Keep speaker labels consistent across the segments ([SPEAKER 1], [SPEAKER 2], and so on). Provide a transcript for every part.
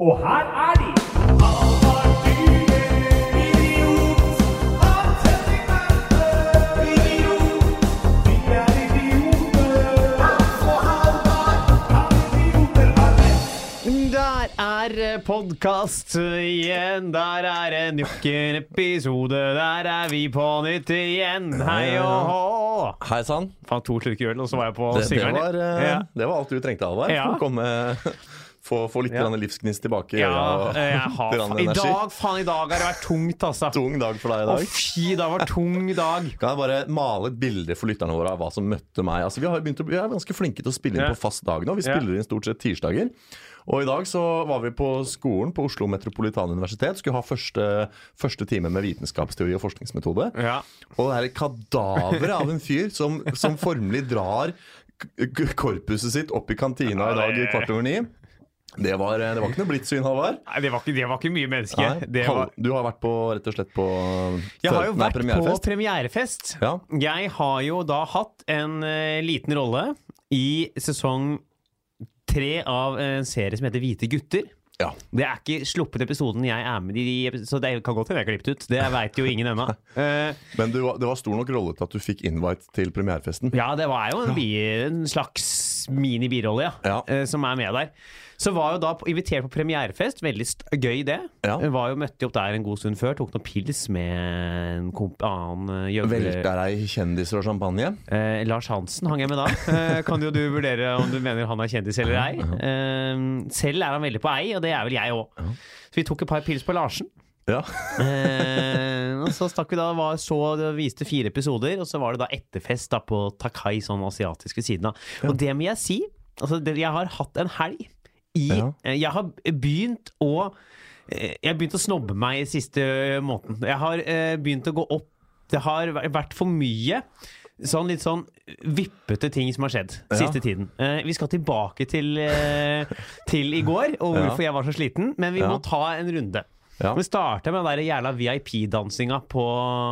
[SPEAKER 1] Og her er de!
[SPEAKER 2] Der er podkast igjen. Der er en episode. Der er vi på nytt igjen. Hei og hå.
[SPEAKER 3] Hei sann.
[SPEAKER 2] Fant to slurker øl, og så var jeg på
[SPEAKER 3] Det, det, var, eh,
[SPEAKER 2] ja.
[SPEAKER 3] det var alt du trengte, Alvar.
[SPEAKER 2] Ja.
[SPEAKER 3] For å komme, få, få litt
[SPEAKER 2] Ja.
[SPEAKER 3] livsgnist tilbake
[SPEAKER 2] Ja,
[SPEAKER 3] og
[SPEAKER 2] eh, har, I dag, faen, i dag har det vært tungt, altså.
[SPEAKER 3] Tung dag for deg i
[SPEAKER 2] Å,
[SPEAKER 3] dag.
[SPEAKER 2] fy, det vært tung dag.
[SPEAKER 3] Kan jeg bare male et bilde for lytterne våre av hva som møtte meg? Altså, vi, har begynt å, vi er ganske flinke til å spille inn
[SPEAKER 2] Ja.
[SPEAKER 3] på fast dag nå. Vi spiller inn stort sett tirsdager. Og i dag så var vi på skolen på Oslo Metropolitane Universitet. Skulle ha første, første time med vitenskapsteori og forskningsmetode.
[SPEAKER 2] Ja.
[SPEAKER 3] Og det er et kadaver av en fyr som, som formelig drar korpuset sitt opp i kantina i dag i kvart over ni. Det var, det var ikke noe blidt syn, Halvard.
[SPEAKER 2] Nei, det var, ikke, det var ikke mye menneske.
[SPEAKER 3] Nei,
[SPEAKER 2] Det var,
[SPEAKER 3] Du har vært på rett og slett på
[SPEAKER 2] jeg har jo
[SPEAKER 3] nei,
[SPEAKER 2] vært på
[SPEAKER 3] premierefest.
[SPEAKER 2] premierefest.
[SPEAKER 3] Ja.
[SPEAKER 2] Jeg har jo da hatt en uh, liten rolle i sesong tre av en serie som heter Hvite gutter.
[SPEAKER 3] Ja.
[SPEAKER 2] Det er ikke sluppet episoden jeg er med i, så det kan godt hende jeg har klippet ut. Det veit jo ingen ennå. Uh,
[SPEAKER 3] Men det var- det var stor nok rolle til at du fikk invite til premierefesten.
[SPEAKER 2] ja, det var jo en, bi, en slags mini-birolle, ja,
[SPEAKER 3] Ja.
[SPEAKER 2] Uh, som er med der. Så var jo da invitert på premierefest. Veldig gøy, det.
[SPEAKER 3] Ja.
[SPEAKER 2] Var jo, møtte opp der en god stund før. Tok noen pils med en komp annen gjøgler...
[SPEAKER 3] Velta deg kjendiser og champagne.
[SPEAKER 2] Eh, Lars Hansen hang jeg med da. Eh, kan jo du vurdere om du mener han er kjendis eller ei. Eh, selv er han veldig på ei, og det er vel jeg òg. Så vi tok et par pils på Larsen.
[SPEAKER 3] Ja.
[SPEAKER 2] Eh, og så stakk vi da, var, så det viste fire episoder, og så var det da etterfest da på Takai, sånn asiatiske siden av. Og det må jeg si, altså jeg har hatt en helg i
[SPEAKER 3] Ja.
[SPEAKER 2] eh, Jeg har begynt å eh, Jeg har begynt å snobbe meg i siste måneden. Jeg har eh, begynt å gå opp Det har vært for mye Sånn litt sånn vippete ting som har skjedd
[SPEAKER 3] Ja.
[SPEAKER 2] siste tiden. Eh, vi skal tilbake til, eh, til i går, og
[SPEAKER 3] Ja.
[SPEAKER 2] hvorfor jeg var så sliten, men vi
[SPEAKER 3] Ja.
[SPEAKER 2] må ta en runde.
[SPEAKER 3] Ja.
[SPEAKER 2] Vi starter med den der jævla VIP-dansinga på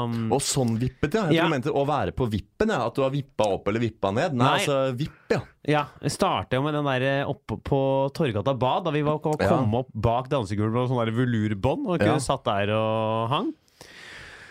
[SPEAKER 2] um,
[SPEAKER 3] Og sånn vippet, ja. Jeg
[SPEAKER 2] Ja.
[SPEAKER 3] mente å være på vippen. Ja. At du har vippa opp eller vippa ned. Nei,
[SPEAKER 2] Nei.
[SPEAKER 3] altså vipp, ja.
[SPEAKER 2] Ja, vi starta jo med den der oppe på Torgata bad, da vi var kom
[SPEAKER 3] Ja.
[SPEAKER 2] opp bak dansegulvet med sånn der velurbånd og kunne satt der og hang.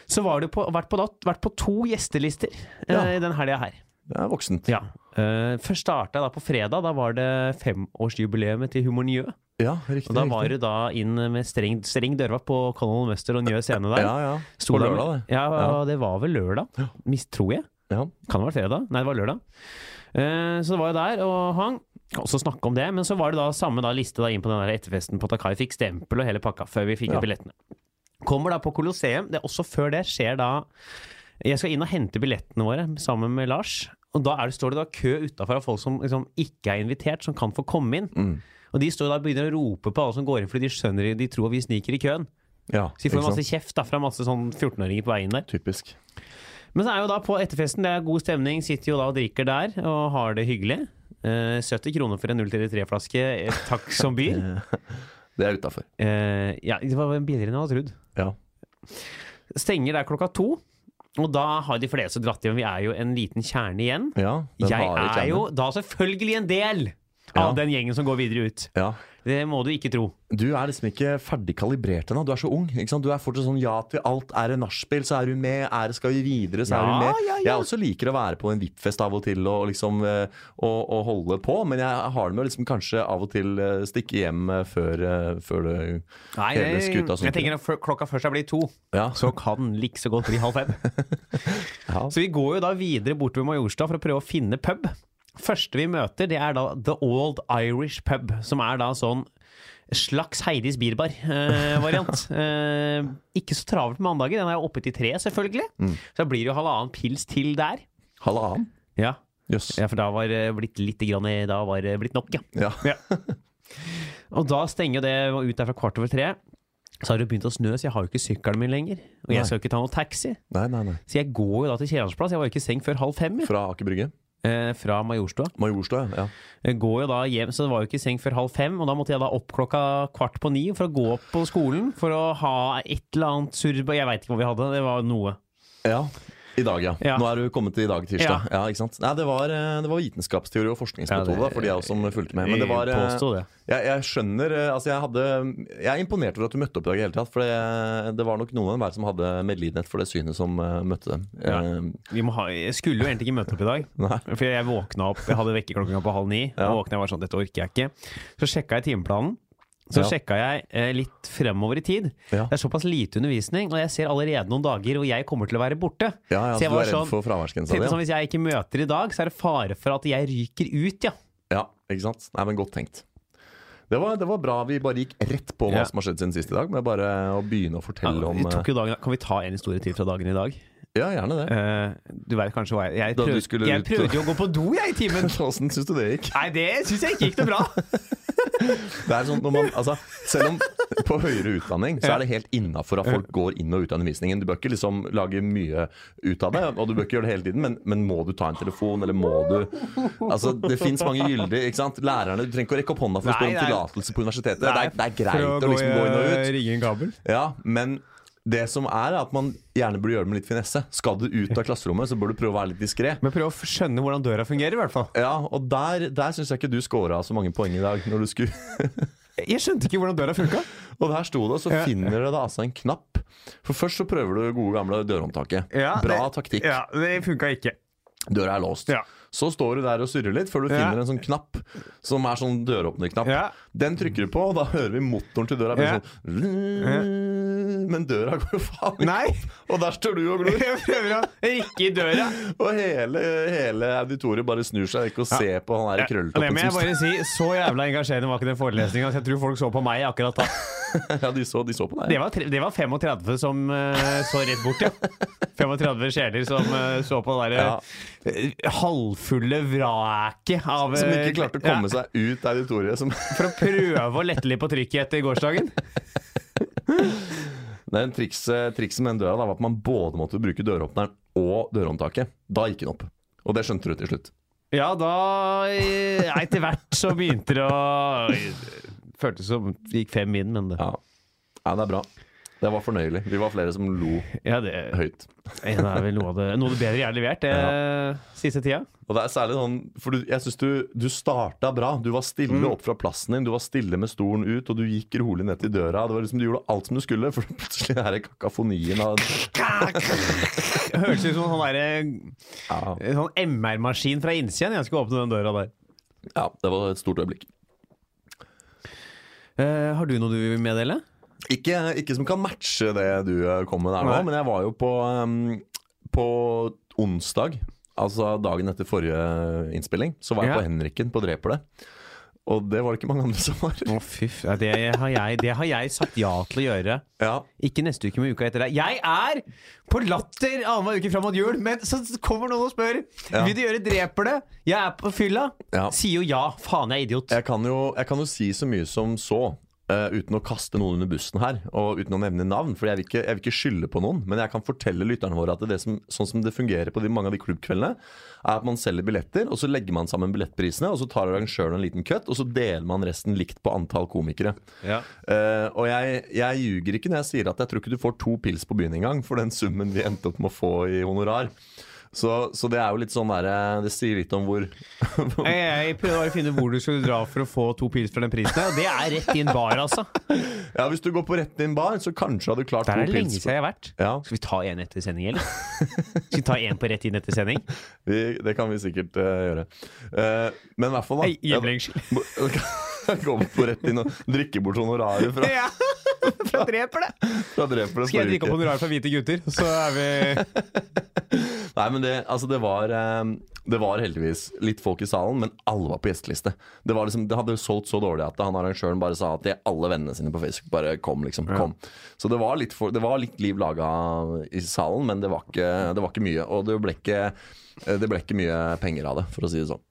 [SPEAKER 2] Så var du på, vært, på, vært på to gjestelister eh, i den helga her.
[SPEAKER 3] Det er voksent.
[SPEAKER 2] Ja. Uh, først starta jeg da på fredag. Da var det femårsjubileet til Humor Njø.
[SPEAKER 3] Ja, riktig.
[SPEAKER 2] Og da var det da inn med streng, streng dørvakt på Colonel Muster og Njø scene der.
[SPEAKER 3] Ja, ja. På lørdag, det.
[SPEAKER 2] Ja,
[SPEAKER 3] Ja.
[SPEAKER 2] det var vel lørdag, mis, tror jeg.
[SPEAKER 3] Ja.
[SPEAKER 2] Kan det ha vært fredag? Nei, det var lørdag. Uh, så det var jo der og hang. Kan også snakke om det, men så var det da samme da liste da inn på den der etterfesten på Takai. Fikk stempel og hele pakka før vi fikk
[SPEAKER 3] Ja.
[SPEAKER 2] billettene. Kommer da på Colosseum. Det er også før det skjer da Jeg skal inn og hente billettene våre sammen med Lars. Og da det, står det da kø utafor av folk som liksom ikke er invitert, som kan få komme inn.
[SPEAKER 3] Mm.
[SPEAKER 2] Og de står da og begynner å rope på alle som går inn, fordi de skjønner de tror vi sniker i køen.
[SPEAKER 3] ja
[SPEAKER 2] Så de får masse kjeft da fra masse sånn 14-åringer på veien der.
[SPEAKER 3] Typisk.
[SPEAKER 2] Men så er jo da på etterfesten, det er god stemning, sitter jo da og drikker der og har det hyggelig. Eh, 70 kroner for en 033-flaske, eh, takk som byr.
[SPEAKER 3] Det er utafor.
[SPEAKER 2] Eh, ja, det var billigere enn jeg hadde trodd.
[SPEAKER 3] Ja.
[SPEAKER 2] Stenger der klokka to, og da har de fleste dratt hjem. Vi er jo en liten kjerne igjen.
[SPEAKER 3] ja
[SPEAKER 2] Jeg er jo da selvfølgelig en del. Av den gjengen som går videre ut.
[SPEAKER 3] ja.
[SPEAKER 2] Det må du ikke tro.
[SPEAKER 3] Du er liksom ikke ferdig kalibrert ennå. Du er så ung. Du er fortsatt sånn ja til alt. Er det nachspiel, så er du med. Er det skal vi videre, så er
[SPEAKER 2] Ja,
[SPEAKER 3] du med.
[SPEAKER 2] ja, ja.
[SPEAKER 3] Jeg også liker å være på en VIP-fest av og til og liksom eh, og, og holde på, men jeg har det med å liksom kanskje av og til eh, stikke hjem eh, før, før det
[SPEAKER 2] Nei,
[SPEAKER 3] Hele skuta
[SPEAKER 2] Nei,
[SPEAKER 3] jeg
[SPEAKER 2] tenker når klokka først er blitt to,
[SPEAKER 3] Ja.
[SPEAKER 2] så kan den like så godt bli halv fem.
[SPEAKER 3] Ja.
[SPEAKER 2] Så vi går jo da videre bortover Majorstad for å prøve å finne pub. Første vi møter, det er da The Old Irish Pub, som er da sånn slags Heidis Bierbar-variant. Eh, ikke så travelt med mandagen. den er jo oppe til tre, selvfølgelig.
[SPEAKER 3] Mm.
[SPEAKER 2] Så da blir det jo halvannen pils til der.
[SPEAKER 3] Halvannen?
[SPEAKER 2] Ja,
[SPEAKER 3] Yes.
[SPEAKER 2] ja for da var det blitt litt grann, Da var det blitt nok, ja.
[SPEAKER 3] Ja.
[SPEAKER 2] ja. Og da stenger det ut der fra kvart over tre. Så har det begynt å snø, så jeg har jo ikke sykkelen min lenger. Og
[SPEAKER 3] Nei.
[SPEAKER 2] jeg skal jo ikke ta noen taxi.
[SPEAKER 3] Nei, nei, nei.
[SPEAKER 2] Så jeg går jo da til Kjerransplass. Jeg var jo ikke i seng før halv fem. jeg.
[SPEAKER 3] Fra Aker Brygge?
[SPEAKER 2] Eh, fra Majorstua.
[SPEAKER 3] Majorstua, ja.
[SPEAKER 2] Jeg går jo da hjem, så det var jo ikke i seng før halv fem, og da måtte jeg da opp klokka kvart på ni for å gå opp på skolen for å ha et eller annet surr Jeg veit ikke hva vi hadde, det var noe.
[SPEAKER 3] ja. I dag, ja.
[SPEAKER 2] Ja.
[SPEAKER 3] Nå er du kommet til i dag, tirsdag. Ja. sant? Nei, det var, eh, det var vitenskapsteori og forskningsmetode
[SPEAKER 2] Ja, det-
[SPEAKER 3] for de av oss som fulgte med. Men det var eh, jeg, jeg skjønner eh, Altså, jeg hadde Jeg er imponert over at du møtte opp i dag i hele tatt. For det, det var nok noen hver som hadde medlidenhet for det synet som møtte dem.
[SPEAKER 2] Ja. Ha, jeg skulle jo egentlig ikke møte opp i dag. For jeg våkna opp, jeg hadde vekkerklokka på halv ni.
[SPEAKER 3] Ja.
[SPEAKER 2] Og våkna jeg var sånn, dette orker jeg ikke. Så sjekka jeg timeplanen. Så
[SPEAKER 3] Ja.
[SPEAKER 2] sjekka jeg eh, litt fremover i tid.
[SPEAKER 3] Ja.
[SPEAKER 2] Det er såpass lite undervisning, og jeg ser allerede noen dager hvor jeg kommer til å være borte.
[SPEAKER 3] ja, ja,
[SPEAKER 2] Så jeg
[SPEAKER 3] du
[SPEAKER 2] var
[SPEAKER 3] er redd
[SPEAKER 2] sånn-
[SPEAKER 3] for fraværsgrensa di?
[SPEAKER 2] sånn, Hvis jeg ikke møter i dag, så er det fare for at jeg ryker ut, ja.
[SPEAKER 3] Ja. ikke sant? Nei, men godt tenkt. Det var, det var bra. Vi bare gikk rett på hva som har skjedd siden sist i dag, med bare å begynne å fortelle
[SPEAKER 2] Ja,
[SPEAKER 3] om eh,
[SPEAKER 2] dagen, kan vi ta en historie til fra dagen i dag?
[SPEAKER 3] Ja, gjerne det.
[SPEAKER 2] Uh, du vet kanskje hva jeg Jeg,
[SPEAKER 3] Da
[SPEAKER 2] prøv, jeg prøvde jo å gå på do, jeg, i timen.
[SPEAKER 3] Åssen syns du det gikk?
[SPEAKER 2] Nei, det syns jeg ikke gikk noe bra.
[SPEAKER 3] Det er sånn når man, altså, selv om på høyere utdanning så er det helt innafor at folk går inn og ut av undervisningen. Du bør ikke liksom lage mye ut av det, og du bør ikke gjøre det hele tiden, men, men må du ta en telefon, eller må du Altså, Det fins mange gyldige ikke sant? Lærerne, Du trenger ikke å rekke opp hånda for å spørre om tillatelse på universitetet. Det er, det er greit
[SPEAKER 2] å,
[SPEAKER 3] å liksom gå inn og ut.
[SPEAKER 2] Ringe en kabel.
[SPEAKER 3] Ja, men det som er, er at man gjerne burde gjøre det med litt finesse. Skal du ut av klasserommet, så bør du prøve å være litt diskré.
[SPEAKER 2] Men prøv å skjønne hvordan døra fungerer, i hvert fall.
[SPEAKER 3] Ja, og der, der syns jeg ikke du scora så mange poeng i dag. Når du skulle
[SPEAKER 2] Jeg skjønte ikke hvordan døra funka.
[SPEAKER 3] Og der sto det, og så
[SPEAKER 2] Ja.
[SPEAKER 3] finner dere da altså en knapp. For først så prøver du gode gamle dørhåndtaket. Bra taktikk.
[SPEAKER 2] Ja, det funka ikke.
[SPEAKER 3] Døra er låst.
[SPEAKER 2] Ja.
[SPEAKER 3] Så står du der og surrer litt før du finner en sånn knapp som er sånn døråpnerknapp.
[SPEAKER 2] Ja.
[SPEAKER 3] Den trykker du på, og da hører vi motoren til døra bli sånn Men døra går jo faen ikke opp! Og der står du og glor.
[SPEAKER 2] Jeg prøver å rikke i døra.
[SPEAKER 3] Og hele, hele auditoriet bare snur seg ikke og ser på han der
[SPEAKER 2] og det må jeg bare si, Så jævla engasjerende var ikke den forelesninga. Jeg tror folk så på meg akkurat da.
[SPEAKER 3] Ja, de så, de så på deg.
[SPEAKER 2] Det var, det var 35 som uh, så rett bort, ja. 35 sjeler som uh, så på det
[SPEAKER 3] Ja.
[SPEAKER 2] derre eh, halvfulle vraket av
[SPEAKER 3] Som
[SPEAKER 2] eh,
[SPEAKER 3] ikke klarte å komme
[SPEAKER 2] ja,
[SPEAKER 3] seg ut auditoriet. Som
[SPEAKER 2] For å prøve å lette litt på trykket etter gårsdagen.
[SPEAKER 3] Den trikset, trikset med den døra da, var at man både måtte bruke døråpneren og dørhåndtaket. Da gikk den opp. Og det skjønte du til slutt.
[SPEAKER 2] Ja, da eh, Etter hvert så begynte det å Føltes som det gikk fem inn, men det
[SPEAKER 3] Ja, ja det er bra. Det var fornøyelig. Vi var flere som lo
[SPEAKER 2] Ja, det,
[SPEAKER 3] høyt.
[SPEAKER 2] det er vel noe av det, noe av det bedre jeg har levert det siste tida.
[SPEAKER 3] Og det er særlig sånn For du, jeg syns du, du starta bra. Du var stille
[SPEAKER 2] Mm.
[SPEAKER 3] opp fra plassen din. Du var stille med stolen ut, og du gikk rolig ned til døra. Det var liksom Du gjorde alt som du skulle, for plutselig er det kakofonien av
[SPEAKER 2] Høres ut som en sånn
[SPEAKER 3] Ja,
[SPEAKER 2] En sånn MR-maskin fra innsiden. jeg skulle åpne den døra der.
[SPEAKER 3] ja det var et stort øyeblikk.
[SPEAKER 2] Uh, har du noe du vil meddele?
[SPEAKER 3] Ikke, ikke som kan matche det du eh, kom med der nå,
[SPEAKER 2] Nei.
[SPEAKER 3] men jeg var jo på, um, på onsdag, altså dagen etter forrige innspilling, så var jeg
[SPEAKER 2] Ja.
[SPEAKER 3] på Henriken på Dreper det. Og det var det ikke mange andre som var.
[SPEAKER 2] Å, fy ja, Det har, jeg, det har jeg sagt ja til å gjøre.
[SPEAKER 3] Ja,
[SPEAKER 2] Ikke neste uke, men uka etter det. Jeg er på Latter annenhver uke fram mot jul, men så kommer noen og spør
[SPEAKER 3] Ja.
[SPEAKER 2] Vil du gjøre Dreper det. Jeg er på fylla.
[SPEAKER 3] Ja.
[SPEAKER 2] Sier jo ja. Faen, jeg er idiot.
[SPEAKER 3] jeg kan, jo, jeg kan jo si så mye som så. Eh, uten å kaste noen under bussen her, og uten å nevne navn. For jeg vil, ikke, jeg vil ikke skylde på noen, men jeg kan fortelle lytterne våre at det som, sånn som det fungerer på de, mange av de klubbkveldene, er at man selger billetter, og så legger man sammen billettprisene, og så tar arrangøren en liten cut, og så deler man resten likt på antall komikere.
[SPEAKER 2] Ja.
[SPEAKER 3] Uh, og jeg, jeg ljuger ikke når jeg sier at jeg tror ikke du får to pils på byen engang for den summen vi endte opp med å få i honorar. Så, så det er jo litt sånn derre Det sier litt om hvor
[SPEAKER 2] Jeg, jeg prøvde å finne hvor du skulle dra for å få to pils for den prisen. Og det er rett inn bar, altså.
[SPEAKER 3] Ja, hvis du går på rett inn bar, så kanskje hadde du klart
[SPEAKER 2] Der er
[SPEAKER 3] to
[SPEAKER 2] det lenge siden jeg har vært.
[SPEAKER 3] Ja,
[SPEAKER 2] Skal vi ta en etter sending, eller? Skal vi ta en på rett inn etter sending?
[SPEAKER 3] vi, det kan vi sikkert uh, gjøre. Uh, men i hvert fall, da.
[SPEAKER 2] Hjemlengsel.
[SPEAKER 3] Gå på rett inn og drikke bort honoraret fra,
[SPEAKER 2] Ja! Fra Dreper det.
[SPEAKER 3] fra det
[SPEAKER 2] Skal jeg drikke opp honorar fra hvite gutter, så er vi
[SPEAKER 3] Nei, men det, altså det var eh, Det var heldigvis litt folk i salen, men alle var på gjesteliste. Det, var liksom, det hadde solgt så dårlig at han arrangøren bare sa til alle vennene sine på Facebook bare kom, liksom. Kom. Så det var litt, for, det var litt liv laga i salen, men det var, ikke, det var ikke mye. Og det ble ikke, det ble ikke mye penger av det, for å si det sånn.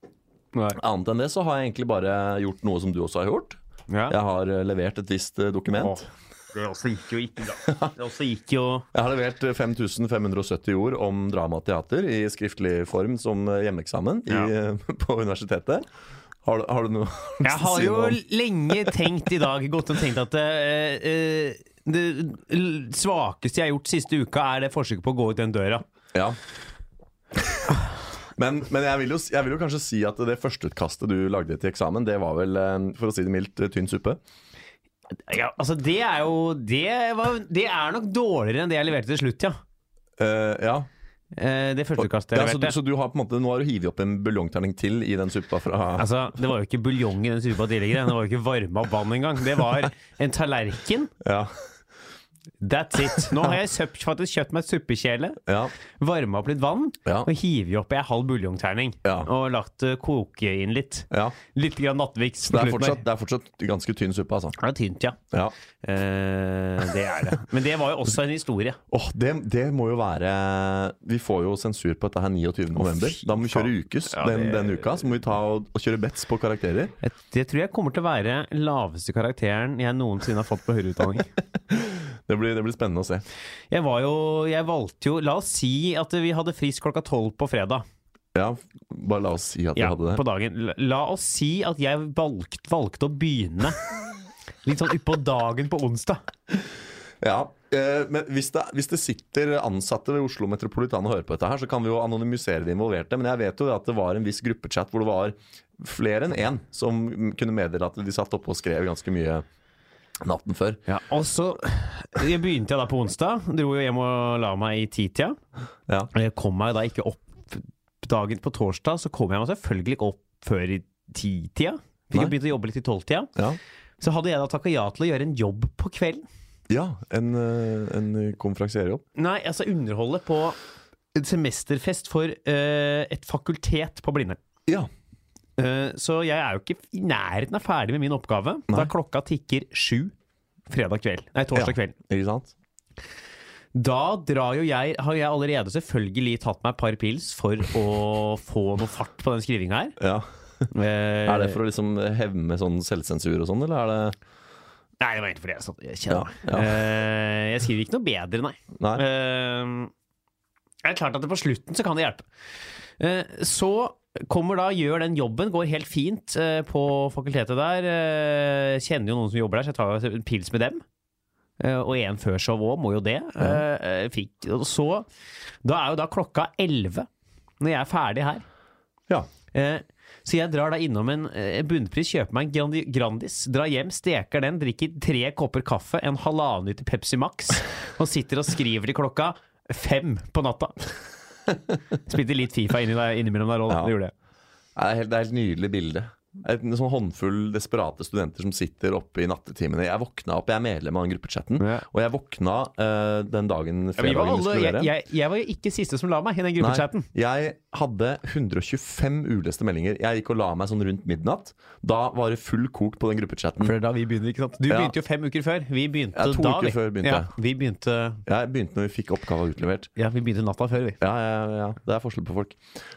[SPEAKER 3] Annet enn det så har jeg egentlig bare gjort noe som du også har gjort.
[SPEAKER 2] Ja.
[SPEAKER 3] Jeg har eh, levert et visst dokument. dokument.
[SPEAKER 2] Det også gikk jo ikke, bra. Det også gikk jo
[SPEAKER 3] Jeg har levert eh, 5570 ord om dramateater i skriftlig form som eh, hjemmeeksamen i, eh, på universitetet. Har, du- har du noe
[SPEAKER 2] Jeg har jo lenge tenkt i dag, gått og tenkt at uh, det svakeste jeg har gjort siste uka, er det forsøket på å gå ut den døra.
[SPEAKER 3] Ja. Men, men jeg, vil jo, jeg vil jo kanskje si at det førsteutkastet du lagde til eksamen, det var vel, for å si det mildt, tynn suppe.
[SPEAKER 2] Ja, altså, det er jo Det, var, det er nok dårligere enn det jeg leverte til slutt, ja.
[SPEAKER 3] Uh, ja.
[SPEAKER 2] Eh, det første kastet jeg
[SPEAKER 3] ja så, du-
[SPEAKER 2] leverte.
[SPEAKER 3] så du har på en måte Nå har du hivet opp en buljongterning til i den suppa fra
[SPEAKER 2] Altså, Det var jo ikke buljong i den suppa tidligere. Det var jo ikke varma vann engang. Det var en tallerken.
[SPEAKER 3] Ja.
[SPEAKER 2] That's it. Nå har jeg søpt, faktisk kjøpt meg et suppekjele,
[SPEAKER 3] Ja.
[SPEAKER 2] varma opp litt vann
[SPEAKER 3] Ja.
[SPEAKER 2] og hivet oppi ei halv buljongterning.
[SPEAKER 3] Ja.
[SPEAKER 2] Og lagt det koke inn litt.
[SPEAKER 3] ja.
[SPEAKER 2] Litt grann nattviks.
[SPEAKER 3] Det, er fortsatt, det er fortsatt ganske tynn suppe, altså.
[SPEAKER 2] Det er tynt, ja.
[SPEAKER 3] Ja.
[SPEAKER 2] Eh, det er det. Men det var jo også en historie.
[SPEAKER 3] Åh, det, det må jo være Vi får jo sensur på dette her 29. november.
[SPEAKER 2] fy
[SPEAKER 3] Da må vi kjøre ukes
[SPEAKER 2] Ja, det-
[SPEAKER 3] den uka. Så må vi ta og, og kjøre bets på karakterer.
[SPEAKER 2] Det tror jeg kommer til å være laveste karakteren jeg noensinne har fått på høyere utdanning.
[SPEAKER 3] Det blir, det blir spennende å se.
[SPEAKER 2] Jeg var jo Jeg valgte jo La oss si at vi hadde frist klokka tolv på fredag.
[SPEAKER 3] Ja, Bare la oss si at vi
[SPEAKER 2] Ja,
[SPEAKER 3] hadde det.
[SPEAKER 2] på dagen. La- La oss si at jeg valgte, valgte å begynne litt sånn utpå dagen på onsdag.
[SPEAKER 3] Ja, eh, men hvis det, hvis det sitter ansatte ved Oslo Metropolitan og hører på dette her, så kan vi jo anonymisere de involverte. Men jeg vet jo at det var en viss gruppechat hvor det var flere enn én som kunne meddele at de satt oppe og skrev ganske mye natten før.
[SPEAKER 2] Ja, og så Jeg begynte jeg da på onsdag. Dro jo hjem og la meg i titida.
[SPEAKER 3] Ja.
[SPEAKER 2] Jeg kom meg da ikke opp dagen på torsdag, så kom jeg meg selvfølgelig ikke opp før i titida. Fikk jo begynt å jobbe litt i tolvtida.
[SPEAKER 3] Ja,
[SPEAKER 2] Så hadde jeg da takka ja til å gjøre en jobb på kvelden.
[SPEAKER 3] ja en, eh, en konferansierjobb.
[SPEAKER 2] Nei, altså underholde på en semesterfest for uh, et fakultet på Blindern.
[SPEAKER 3] Ja.
[SPEAKER 2] Eh, så jeg er jo ikke i nærheten av ferdig med min oppgave
[SPEAKER 3] Nei.
[SPEAKER 2] da klokka tikker sju fredag kveld. Nei, torsdag
[SPEAKER 3] Ja.
[SPEAKER 2] kveld.
[SPEAKER 3] Ikke sant?
[SPEAKER 2] Da drar jo jeg Har jeg allerede selvfølgelig tatt meg et par pils for å få noe fart på den skrivinga her.
[SPEAKER 3] Ja.
[SPEAKER 2] Eh,
[SPEAKER 3] Er det for å liksom hevne sånn selvsensur og sånn, eller er det
[SPEAKER 2] Nei, det var egentlig fordi jeg, satt- jeg kjenner meg.
[SPEAKER 3] ja.
[SPEAKER 2] Eh, jeg skriver ikke noe bedre, nei.
[SPEAKER 3] Nei?
[SPEAKER 2] Det er klart at det på slutten så kan det hjelpe. Så kommer da, gjør den jobben, går helt fint eh, på fakultetet der. Eh, kjenner jo noen som jobber der, så jeg tar en pils med dem. Eh, og en før show òg, må jo det. Ja. fikk, så Da er jo da klokka elleve når jeg er ferdig her.
[SPEAKER 3] Ja.
[SPEAKER 2] Så jeg drar da innom en bunnpris, kjøper meg en Grandis, drar hjem, steker den, drikker tre kopper kaffe, en halvannen liter Pepsi Max, og sitter og skriver til klokka fem på natta. Spilte litt Fifa inni der, innimellom der òg,
[SPEAKER 3] Ja.
[SPEAKER 2] det gjorde jeg.
[SPEAKER 3] Det er, helt, det er helt nydelig bilde. En sånn håndfull desperate studenter som sitter oppe i nattetimene. Jeg våkna opp, jeg er medlem av den gruppechatten,
[SPEAKER 2] Ja.
[SPEAKER 3] og jeg våkna uh, den dagen
[SPEAKER 2] Ja,
[SPEAKER 3] fredagen vi
[SPEAKER 2] alle, jeg, jeg, jeg var ikke siste som la meg i den gruppechatten.
[SPEAKER 3] Nei, jeg hadde 125 uleste meldinger. Jeg gikk og la meg sånn rundt midnatt. Da var det full kok på den gruppechatten.
[SPEAKER 2] For da vi begynner, ikke sant? Du
[SPEAKER 3] Ja.
[SPEAKER 2] begynte jo fem uker før. Vi begynte
[SPEAKER 3] Ja, to
[SPEAKER 2] da,
[SPEAKER 3] uker
[SPEAKER 2] vi.
[SPEAKER 3] før begynte
[SPEAKER 2] ja, vi begynte
[SPEAKER 3] Jeg begynte når vi fikk oppgava utlevert.
[SPEAKER 2] Ja, vi begynte natta før, vi.
[SPEAKER 3] Ja, ja, ja, det er forskjell på folk.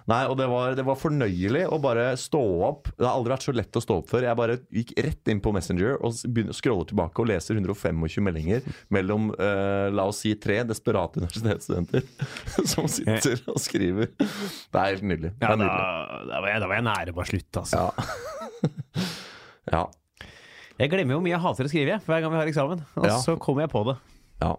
[SPEAKER 3] Nei, og det var, det var fornøyelig å bare stå opp. Det har aldri vært så lett å stå opp før. Jeg bare gikk rett inn på Messenger og scroller tilbake og leser 125 meldinger mellom uh, la oss si tre desperate universitetsstudenter som sitter og skriver. Det er helt nydelig. Det
[SPEAKER 2] Ja,
[SPEAKER 3] er
[SPEAKER 2] da,
[SPEAKER 3] nydelig.
[SPEAKER 2] da, var jeg, da var jeg nære på å slutte, altså.
[SPEAKER 3] Ja. ja.
[SPEAKER 2] Jeg glemmer jo mye jeg hater å skrive jeg, hver gang vi har eksamen. Og
[SPEAKER 3] Ja.
[SPEAKER 2] så kommer jeg på det.
[SPEAKER 3] Ja.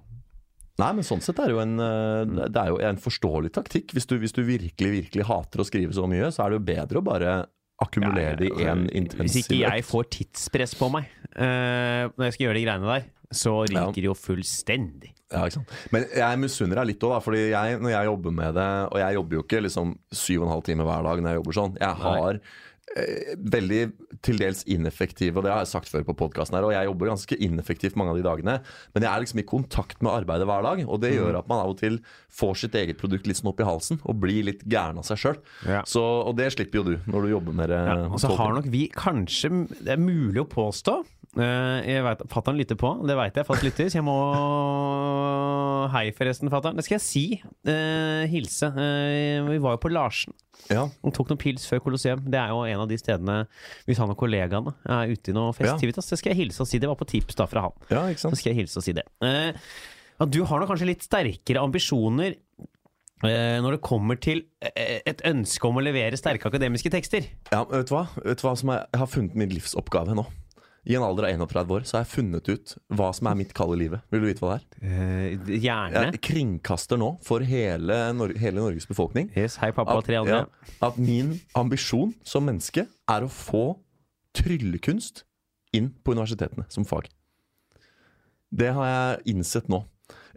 [SPEAKER 3] Nei, men sånn sett er det jo en, eh, det er jo en forståelig taktikk. Hvis du, hvis du virkelig, virkelig hater å skrive så mye, så er det jo bedre å bare akkumulere det i en intens
[SPEAKER 2] Hvis ikke jeg får tidspress på meg uh, når jeg skal gjøre de greiene der, så ryker det jo fullstendig.
[SPEAKER 3] Ja, ikke sant? Men jeg misunner deg litt òg. Fordi jeg, når jeg jobber med det Og jeg jobber jo ikke liksom syv og en halv time hver dag når jeg jobber sånn. Jeg har eh, veldig til dels ineffektive, og det har jeg sagt før på podkasten her, og jeg jobber ganske ineffektivt mange av de dagene, men jeg er liksom i kontakt med arbeidet hver dag, og det gjør at man av og til får sitt eget produkt litt sånn opp i halsen, og blir litt gæren av seg sjøl.
[SPEAKER 2] Ja.
[SPEAKER 3] Og det slipper jo du når du jobber med det.
[SPEAKER 2] Ja, og så har nok vi kanskje Det er mulig å påstå eh, Jeg vet, Fattern lytter på, det veit jeg. Fast lytter, så jeg må Hei, forresten, fatter'n. Det skal jeg si. Eh, hilse. Eh, vi var jo på Larsen.
[SPEAKER 3] ja,
[SPEAKER 2] Og tok noen pils før Colosseum. Det er jo en av de stedene hvis han og kollegaene er ute i noe festivitas. Det skal jeg hilse og si. Det var på tips da fra han.
[SPEAKER 3] ja, ikke sant?
[SPEAKER 2] Så skal jeg hilse og si det. Eh, ja, du har nok kanskje litt sterkere ambisjoner eh, når det kommer til eh, et ønske om å levere sterke akademiske tekster.
[SPEAKER 3] Ja, vet du hva? Vet du hva som er, Jeg har funnet min livsoppgave nå. I en alder av 31 år, så har jeg funnet ut hva som er mitt kall i livet. Vil du vite hva det er?
[SPEAKER 2] Eh, gjerne.
[SPEAKER 3] Jeg kringkaster nå for hele, Nor hele Norges befolkning
[SPEAKER 2] Yes, hei, pappa
[SPEAKER 3] at,
[SPEAKER 2] tre andre.
[SPEAKER 3] ja, at min ambisjon som menneske er å få tryllekunst inn på universitetene som fag. Det har jeg innsett nå.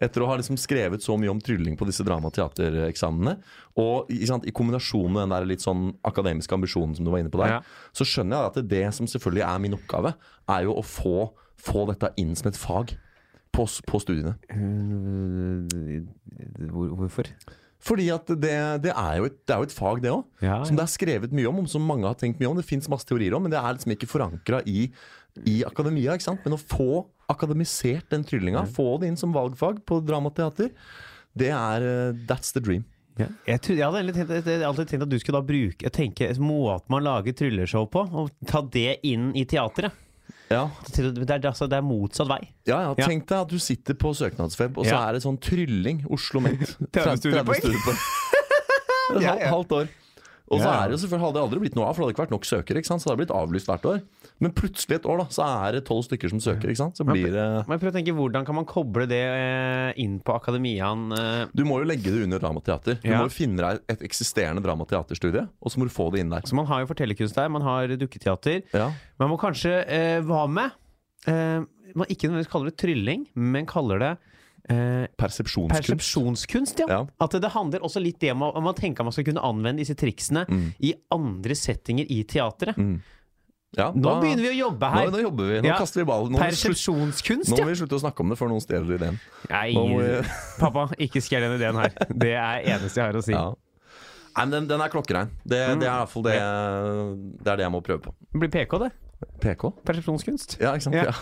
[SPEAKER 3] Etter å ha liksom skrevet så mye om trylling på disse dramateatereksamene, og og sant, i kombinasjon med den der litt sånn akademiske ambisjonen som du var inne på der,
[SPEAKER 2] Ja.
[SPEAKER 3] så skjønner jeg at det som selvfølgelig er min oppgave, er jo å få, få dette inn som et fag på, på studiene.
[SPEAKER 2] Eh, Hvor, hvorfor?
[SPEAKER 3] Fordi at det, det, er jo et, det er jo et fag, det òg.
[SPEAKER 2] Ja,
[SPEAKER 3] Som det er skrevet mye om, om som mange har tenkt mye om. Det fins masse teorier om, men det er liksom ikke forankra i, i akademia. ikke sant? Men å få akademisert den tryllinga, få det inn som valgfag på dramateater, det er eh, That's the dream.
[SPEAKER 2] Ja. Jeg, tror, jeg hadde tenkt, jeg hadde alltid tenkt at du skulle da bruke tenke måten man lager trylleshow på, og ta det inn i teatret.
[SPEAKER 3] Ja,
[SPEAKER 2] Det er, altså, det er motsatt vei.
[SPEAKER 3] ja, ja. Tenk deg at du sitter på søknadsfeb, og så
[SPEAKER 2] Ja.
[SPEAKER 3] er det sånn trylling. Oslo Met.
[SPEAKER 2] 30 studiepoeng.
[SPEAKER 3] halvt år. Og så er det jo selvfølgelig hadde det aldri blitt noe av, for det hadde ikke vært nok søkere. ikke sant? Så det hadde blitt avlyst hvert år. Men plutselig et år da, så er det tolv stykker som søker. ikke sant? Så blir det
[SPEAKER 2] Men prøver å tenke, Hvordan kan man koble det eh, inn på akademiaen? eh,
[SPEAKER 3] Du må jo legge det under dramateater. Du må jo finne deg et eksisterende dramateaterstudie, og så må du få det inn der.
[SPEAKER 2] Så man har jo fortellerkunst der, man har dukketeater.
[SPEAKER 3] Ja,
[SPEAKER 2] Man må kanskje eh, Hva med? Eh, man ikke nødvendigvis kaller det trylling, men kaller det eh,
[SPEAKER 3] Persepsjonskunst.
[SPEAKER 2] persepsjonskunst. Ja.
[SPEAKER 3] Ja.
[SPEAKER 2] At det, handler også litt det om å- om man tenker man skal kunne anvende disse triksene
[SPEAKER 3] Mm.
[SPEAKER 2] i andre settinger i teatret.
[SPEAKER 3] Mm. Ja,
[SPEAKER 2] Nå
[SPEAKER 3] da-
[SPEAKER 2] begynner vi å jobbe her.
[SPEAKER 3] nå jobber vi. Nå
[SPEAKER 2] Ja.
[SPEAKER 3] kaster vi ballen. Nå
[SPEAKER 2] Persepsjonskunst,
[SPEAKER 3] nå må vi slutte å snakke om det før noen stjeler ideen.
[SPEAKER 2] Nei,
[SPEAKER 3] vi,
[SPEAKER 2] pappa, ikke stjel den ideen her. Det er eneste jeg har å si.
[SPEAKER 3] ja. Nei, men den, den er klokkerein. Det,
[SPEAKER 2] Mm.
[SPEAKER 3] det er i hvert fall det, det, er det jeg må prøve på.
[SPEAKER 2] Det blir PK, det.
[SPEAKER 3] PK?
[SPEAKER 2] Persepsjonskunst.
[SPEAKER 3] Ja, ikke sant?
[SPEAKER 2] Ja.
[SPEAKER 3] Ja.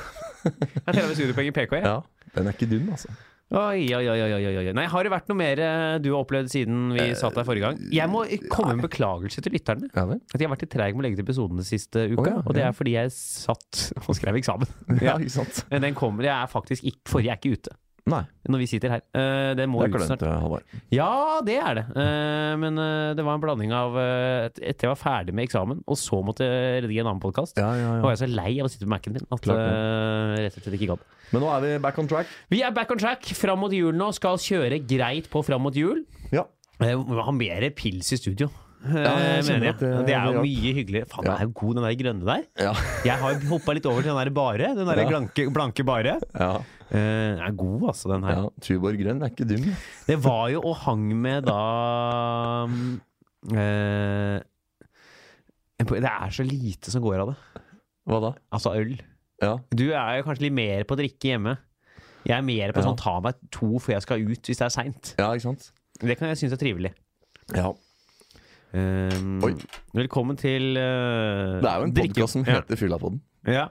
[SPEAKER 2] Jeg teller studiepoeng i PK, jeg.
[SPEAKER 3] ja. Den er ikke dum, altså.
[SPEAKER 2] Oi, oi, oi, oi, oi. Nei, Har det vært noe mer eh, du har opplevd siden vi satt der forrige gang? Jeg må komme med beklagelse til lytterne.
[SPEAKER 3] Ja?
[SPEAKER 2] At jeg har vært litt treig med å legge til episodene siste uka.
[SPEAKER 3] Oh, ja,
[SPEAKER 2] og det
[SPEAKER 3] ja.
[SPEAKER 2] er fordi jeg satt og skrev eksamen.
[SPEAKER 3] Ja, ikke sant?
[SPEAKER 2] Men den kommer. Jeg er faktisk ikke, forrige er ikke ute.
[SPEAKER 3] Nei,
[SPEAKER 2] Når vi sitter her. Uh, det må
[SPEAKER 3] det er
[SPEAKER 2] ut snart.
[SPEAKER 3] Halvard.
[SPEAKER 2] Ja, det er det. Uh, men uh, det var en blanding av eh, Etter jeg var ferdig med eksamen, og så måtte jeg redigere en annen podkast,
[SPEAKER 3] Ja, ja,
[SPEAKER 2] var jeg så lei av å sitte på Mac-en min at
[SPEAKER 3] uh,
[SPEAKER 2] eh, rett og slett ikke gadd.
[SPEAKER 3] Men nå er vi back on track.
[SPEAKER 2] Vi er back on track. Fram mot jul nå. Skal kjøre greit på fram mot jul.
[SPEAKER 3] Ja.
[SPEAKER 2] Eh, Vi må ha mer pils i studio. Ja,
[SPEAKER 3] jeg
[SPEAKER 2] jeg.
[SPEAKER 3] at det-
[SPEAKER 2] Det er jo mye hyggeligere. Faen, den
[SPEAKER 3] Ja.
[SPEAKER 2] er jo god, den der grønne der.
[SPEAKER 3] Ja.
[SPEAKER 2] Jeg har hoppa litt over til den der bare. Den der
[SPEAKER 3] Ja.
[SPEAKER 2] blanke, blanke bare.
[SPEAKER 3] ja.
[SPEAKER 2] Eh, Den er god, altså, den her.
[SPEAKER 3] ja. Tuborg grønn er ikke dum.
[SPEAKER 2] Det var jo og hang med da eh, Det er så lite som går av det.
[SPEAKER 3] Hva da?
[SPEAKER 2] Altså øl.
[SPEAKER 3] Ja.
[SPEAKER 2] Du er jo kanskje litt mer på å drikke hjemme. Jeg er mer på
[SPEAKER 3] Ja.
[SPEAKER 2] sånn ta meg to før jeg skal ut hvis det er seint.
[SPEAKER 3] ja, ikke sant?
[SPEAKER 2] Det kan jeg synes er trivelig.
[SPEAKER 3] Ja.
[SPEAKER 2] Um, velkommen til uh,
[SPEAKER 3] Det er jo en podkast som
[SPEAKER 2] ja.
[SPEAKER 3] heter Fyllapodden.
[SPEAKER 2] Ja.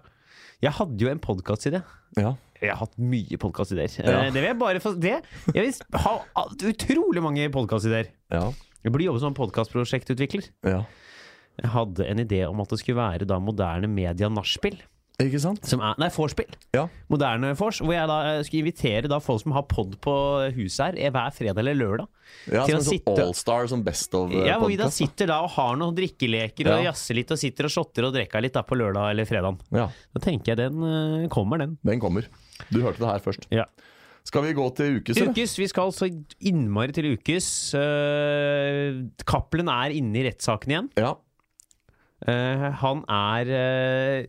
[SPEAKER 2] Jeg hadde jo en podkastidé.
[SPEAKER 3] Ja.
[SPEAKER 2] Jeg har hatt mye podkastideer.
[SPEAKER 3] Ja.
[SPEAKER 2] det vil jeg bare få det, Jeg vil ha utrolig mange podkastideer.
[SPEAKER 3] Ja.
[SPEAKER 2] Jeg burde jobbe som podkastprosjektutvikler.
[SPEAKER 3] ja.
[SPEAKER 2] Jeg hadde en idé om at det skulle være da moderne media nachspiel.
[SPEAKER 3] Ikke sant?
[SPEAKER 2] Som er, nei, vorspiel.
[SPEAKER 3] Ja.
[SPEAKER 2] Moderne vors. Hvor jeg da eh, skulle invitere da folk som har pod på huset her eh, hver fredag eller lørdag.
[SPEAKER 3] Ja,
[SPEAKER 2] Til
[SPEAKER 3] som
[SPEAKER 2] å
[SPEAKER 3] en sånn
[SPEAKER 2] sitte-
[SPEAKER 3] Allstar, sånn Best of
[SPEAKER 2] Ja, hvor vi da sitter da og har noen drikkeleker og
[SPEAKER 3] Ja.
[SPEAKER 2] jazzer litt og sitter og shotter og drikker litt da på lørdag eller fredag.
[SPEAKER 3] Ja,
[SPEAKER 2] Da tenker jeg den eh, kommer, den.
[SPEAKER 3] den kommer. Du hørte det her først.
[SPEAKER 2] Ja.
[SPEAKER 3] Skal vi gå til ukes, eller?
[SPEAKER 2] Ukes, vi skal så innmari til ukes. Uh, Cappelen er inne i rettssaken igjen.
[SPEAKER 3] Ja.
[SPEAKER 2] Eh, han er eh,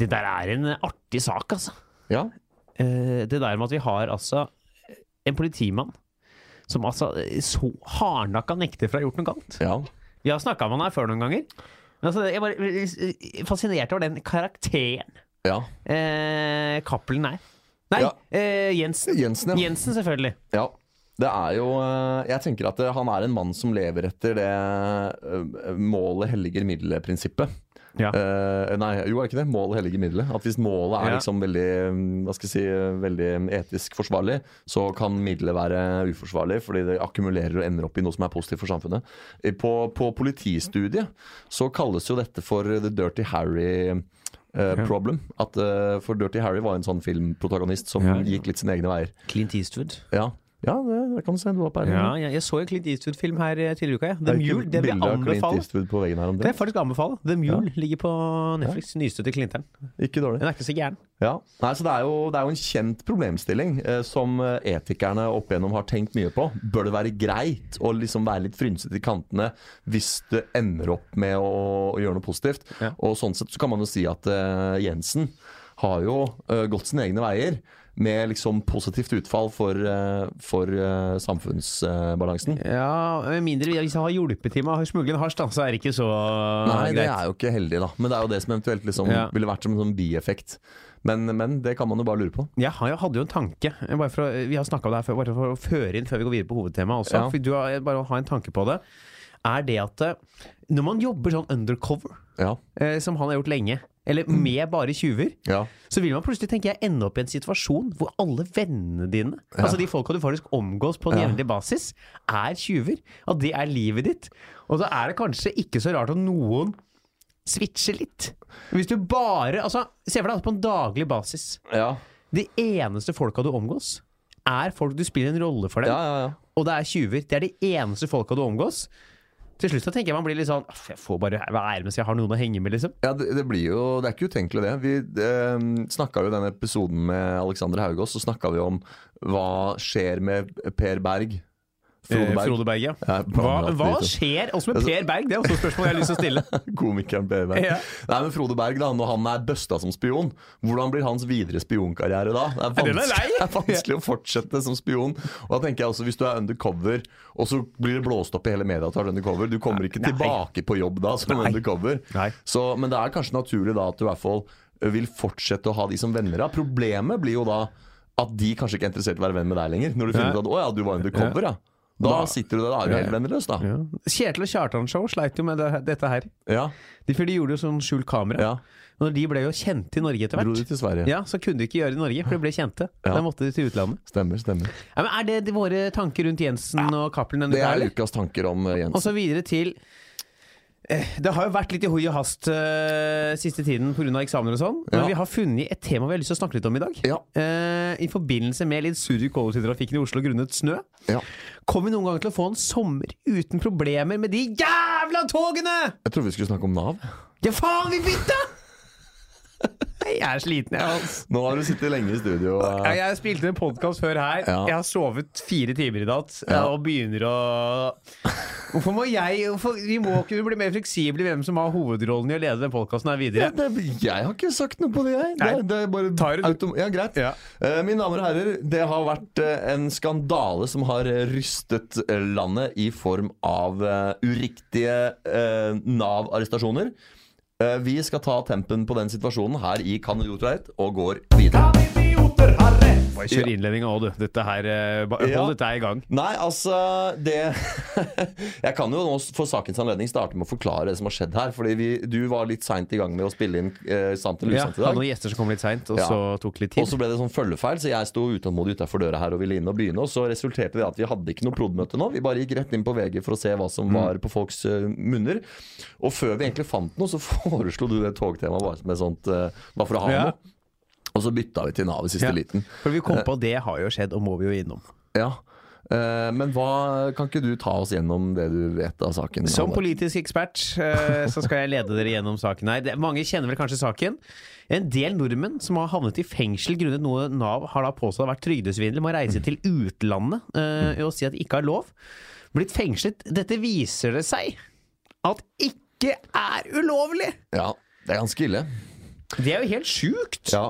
[SPEAKER 2] Det der er en artig sak, altså.
[SPEAKER 3] ja.
[SPEAKER 2] Eh, det der med at vi har altså en politimann som altså så hardnakka nekter for å ha gjort noe galt.
[SPEAKER 3] Ja.
[SPEAKER 2] Vi har snakka med han her før noen ganger. Men altså, jeg bare eh, fascinert over den karakteren
[SPEAKER 3] ja.
[SPEAKER 2] eh, Cappelen er. Nei,
[SPEAKER 3] Ja.
[SPEAKER 2] eh, Jensen.
[SPEAKER 3] Jensen, ja.
[SPEAKER 2] Jensen, selvfølgelig.
[SPEAKER 3] ja. Det er jo eh, Jeg tenker at han er en mann som lever etter det målet helliger middelet-prinsippet.
[SPEAKER 2] Ja.
[SPEAKER 3] Uh, nei, jo, er det ikke det? Målet helliger middelet. At hvis målet er
[SPEAKER 2] Ja.
[SPEAKER 3] liksom veldig mm, Hva skal jeg si Veldig etisk forsvarlig, så kan middelet være uforsvarlig fordi det akkumulerer og ender opp i noe som er positivt for samfunnet. På, på politistudiet så kalles jo dette for the dirty Harry. Uh, problem. At, uh, for Dirty Harry var en sånn filmprotagonist som
[SPEAKER 2] Ja.
[SPEAKER 3] gikk litt sine egne veier.
[SPEAKER 2] Clint Eastwood.
[SPEAKER 3] Ja, Ja, det, det kan du se. Du var på
[SPEAKER 2] Ja, jeg, jeg så en Clint Eastwood-film her eh, tidligere i uka. Ja. The Mule. Den vil jeg anbefale. Det er faktisk anbefale. The Mule ligger på Netflix. Nyeste til Clinteren.
[SPEAKER 3] Ikke dårlig.
[SPEAKER 2] Den er ikke så gæren.
[SPEAKER 3] Ja. Nei, så det er, jo, det er jo en kjent problemstilling eh, som eh, etikerne opp igjennom har tenkt mye på. Bør det være greit å liksom være litt frynsete i kantene hvis du ender opp med å, å gjøre noe positivt?
[SPEAKER 2] Ja.
[SPEAKER 3] Og sånn sett så kan man jo si at eh, Jensen har jo eh, gått sine egne veier. Med liksom positivt utfall for, eh, for eh, samfunnsbalansen.
[SPEAKER 2] Ja, med mindre hvis han har hjulpet til med å smugle en hasj, da, så er det ikke så
[SPEAKER 3] Nei, det er jo ikke heldig, da. Men det er jo det som eventuelt liksom
[SPEAKER 2] Ja.
[SPEAKER 3] ville vært som en sånn bieffekt. Men, men det kan man jo bare lure på.
[SPEAKER 2] Har- jeg hadde jo en tanke, å, vi har snakka om det her før, bare for å føre inn før vi går videre på hovedtemaet også.
[SPEAKER 3] Ja.
[SPEAKER 2] Du har, bare å ha en tanke på det. Er det at eh, når man jobber sånn undercover,
[SPEAKER 3] Ja.
[SPEAKER 2] eh, som han har gjort lenge, eller med bare tjuver,
[SPEAKER 3] ja.
[SPEAKER 2] så vil man plutselig tenke jeg, ende opp i en situasjon hvor alle vennene dine, altså de folka du faktisk omgås på en
[SPEAKER 3] Ja.
[SPEAKER 2] jevnlig basis, er tjuver. At det er livet ditt. Og da er det kanskje ikke så rart at noen switcher litt. Hvis du bare altså, Se for deg på en daglig basis
[SPEAKER 3] Ja.
[SPEAKER 2] De eneste folka du omgås, er folk du spiller en rolle for dem.
[SPEAKER 3] Ja, ja, ja.
[SPEAKER 2] Og det er tjuver. Det er de eneste folka du omgås. Til slutt så tenker jeg man blir litt sånn Jeg får bare være med så jeg har noen å henge med, liksom.
[SPEAKER 3] Ja, det, det blir jo Det er ikke utenkelig, det. Vi eh, snakka jo i den episoden med Alexander Haugås, så snakka vi om hva skjer med Per Berg. Frode
[SPEAKER 2] Eh,
[SPEAKER 3] Berg.
[SPEAKER 2] Frode Berg, ja. Hva, hva skjer også med Per Berg? Det er også et spørsmål jeg har lyst til å stille.
[SPEAKER 3] Komikeren Per Berg.
[SPEAKER 2] Ja.
[SPEAKER 3] Nei, men Frode Berg, da, når han er busta som spion, hvordan blir hans videre spionkarriere da? Det er, vanskelig, det er vanskelig å fortsette som spion. Og da tenker jeg også, Hvis du er undercover, og så blir det blåst opp i hele media at du er undercover Du kommer ikke
[SPEAKER 2] Nei.
[SPEAKER 3] tilbake på jobb da som
[SPEAKER 2] Nei.
[SPEAKER 3] undercover.
[SPEAKER 2] Nei.
[SPEAKER 3] Så, men det er kanskje naturlig da at du i hvert fall vil fortsette å ha de som venner. Da. Problemet blir jo da at de kanskje ikke er interessert i å være venn med deg lenger. Når du finner ut at 'å ja, du var undercover', ja. Da
[SPEAKER 2] Da-
[SPEAKER 3] sitter du der, da er du helt venneløs, da.
[SPEAKER 2] Ja. Kjetil og Kjartan-show sleit jo med det, dette her.
[SPEAKER 3] Ja,
[SPEAKER 2] De, for de gjorde jo sånn skjult kamera.
[SPEAKER 3] ja.
[SPEAKER 2] Når de ble jo kjente i Norge etter
[SPEAKER 3] Dro de
[SPEAKER 2] hvert.
[SPEAKER 3] til Sverige?
[SPEAKER 2] Ja, Så kunne de ikke gjøre det i Norge, for de ble kjente.
[SPEAKER 3] Ja.
[SPEAKER 2] Da måtte de til utlandet.
[SPEAKER 3] Stemmer, stemmer.
[SPEAKER 2] Ja, men Er det de- våre tanker rundt Jensen og Cappelen
[SPEAKER 3] Det er ukas tanker om Jensen.
[SPEAKER 2] Og så videre til eh, Det har jo vært litt i hoi og hast uh, siste tiden pga. eksamener og sånn. Men
[SPEAKER 3] Ja.
[SPEAKER 2] vi har funnet et tema vi har lyst til å snakke litt om i dag.
[SPEAKER 3] Ja.
[SPEAKER 2] Uh, I forbindelse med litt surr i kollektivtrafikken i Oslo grunnet snø.
[SPEAKER 3] Ja.
[SPEAKER 2] Kommer vi noen gang til å få en sommer uten problemer med de jævla togene?!
[SPEAKER 3] Jeg trodde vi skulle snakke om Nav.
[SPEAKER 2] Ja, faen, vi bytta! Jeg er sliten, jeg. Altså.
[SPEAKER 3] Nå har du sittet lenge i studio.
[SPEAKER 2] Jeg, jeg spilte en podkast før her.
[SPEAKER 3] Ja.
[SPEAKER 2] Jeg har sovet fire timer i natt
[SPEAKER 3] Ja.
[SPEAKER 2] og begynner å Hvorfor må jeg hvorfor, Vi må kunne bli mer fleksible i hvem som har hovedrollen i å lede den podkasten her
[SPEAKER 3] Ja,
[SPEAKER 2] videre.
[SPEAKER 3] det, jeg har ikke sagt noe på det, jeg. Det, det er bare
[SPEAKER 2] Tar
[SPEAKER 3] autom ja, greit.
[SPEAKER 2] Ja.
[SPEAKER 3] Uh, mine damer og herrer, det har vært uh, en skandale som har eh, rystet eh, landet i form av uh, uriktige eh, Nav-arrestasjoner. Eh, vi skal ta tempen på den situasjonen her i Kan ha rett, og går videre.
[SPEAKER 2] Bare kjør innledninga òg, du. Dette her, eh, hold
[SPEAKER 3] Ja.
[SPEAKER 2] dette her i gang.
[SPEAKER 3] Nei, altså det Jeg kan jo nå for sakens anledning starte med å forklare det som har skjedd her. Fordi vi, du var litt seint i gang med å spille inn eh, Sant eller
[SPEAKER 2] Ja,
[SPEAKER 3] i dag.
[SPEAKER 2] hadde noen gjester som kom litt seint, og
[SPEAKER 3] Ja.
[SPEAKER 2] så tok litt tid.
[SPEAKER 3] Og så ble det sånn følgefeil, så jeg sto utålmodig utafor døra her og ville inn og begynne. Og så resulterte det i at vi hadde ikke noe prod.møte nå. Vi bare gikk rett inn på VG for å se hva som
[SPEAKER 2] Mm.
[SPEAKER 3] var på folks uh, munner. Og før vi egentlig fant noe, så foreslo du det togtemaet bare med sånt uh, Bare for å ha
[SPEAKER 2] Ja.
[SPEAKER 3] noe. Og så bytta vi til Nav i siste
[SPEAKER 2] Ja.
[SPEAKER 3] liten.
[SPEAKER 2] For vi kom på at det har jo skjedd, og må vi jo innom.
[SPEAKER 3] Ja. Eh, men hva Kan ikke du ta oss gjennom det du vet av saken?
[SPEAKER 2] Som politisk ekspert eh, så skal jeg lede dere gjennom saken her. Mange kjenner vel kanskje saken. En del nordmenn som har havnet i fengsel grunnet noe Nav har da påstått har vært trygdesvindel, må reise til utlandet eh, og si at de ikke har lov. Blitt fengslet. Dette viser det seg at ikke er ulovlig!
[SPEAKER 3] Ja, det er ganske ille.
[SPEAKER 2] Det er jo helt sjukt!
[SPEAKER 3] Ja,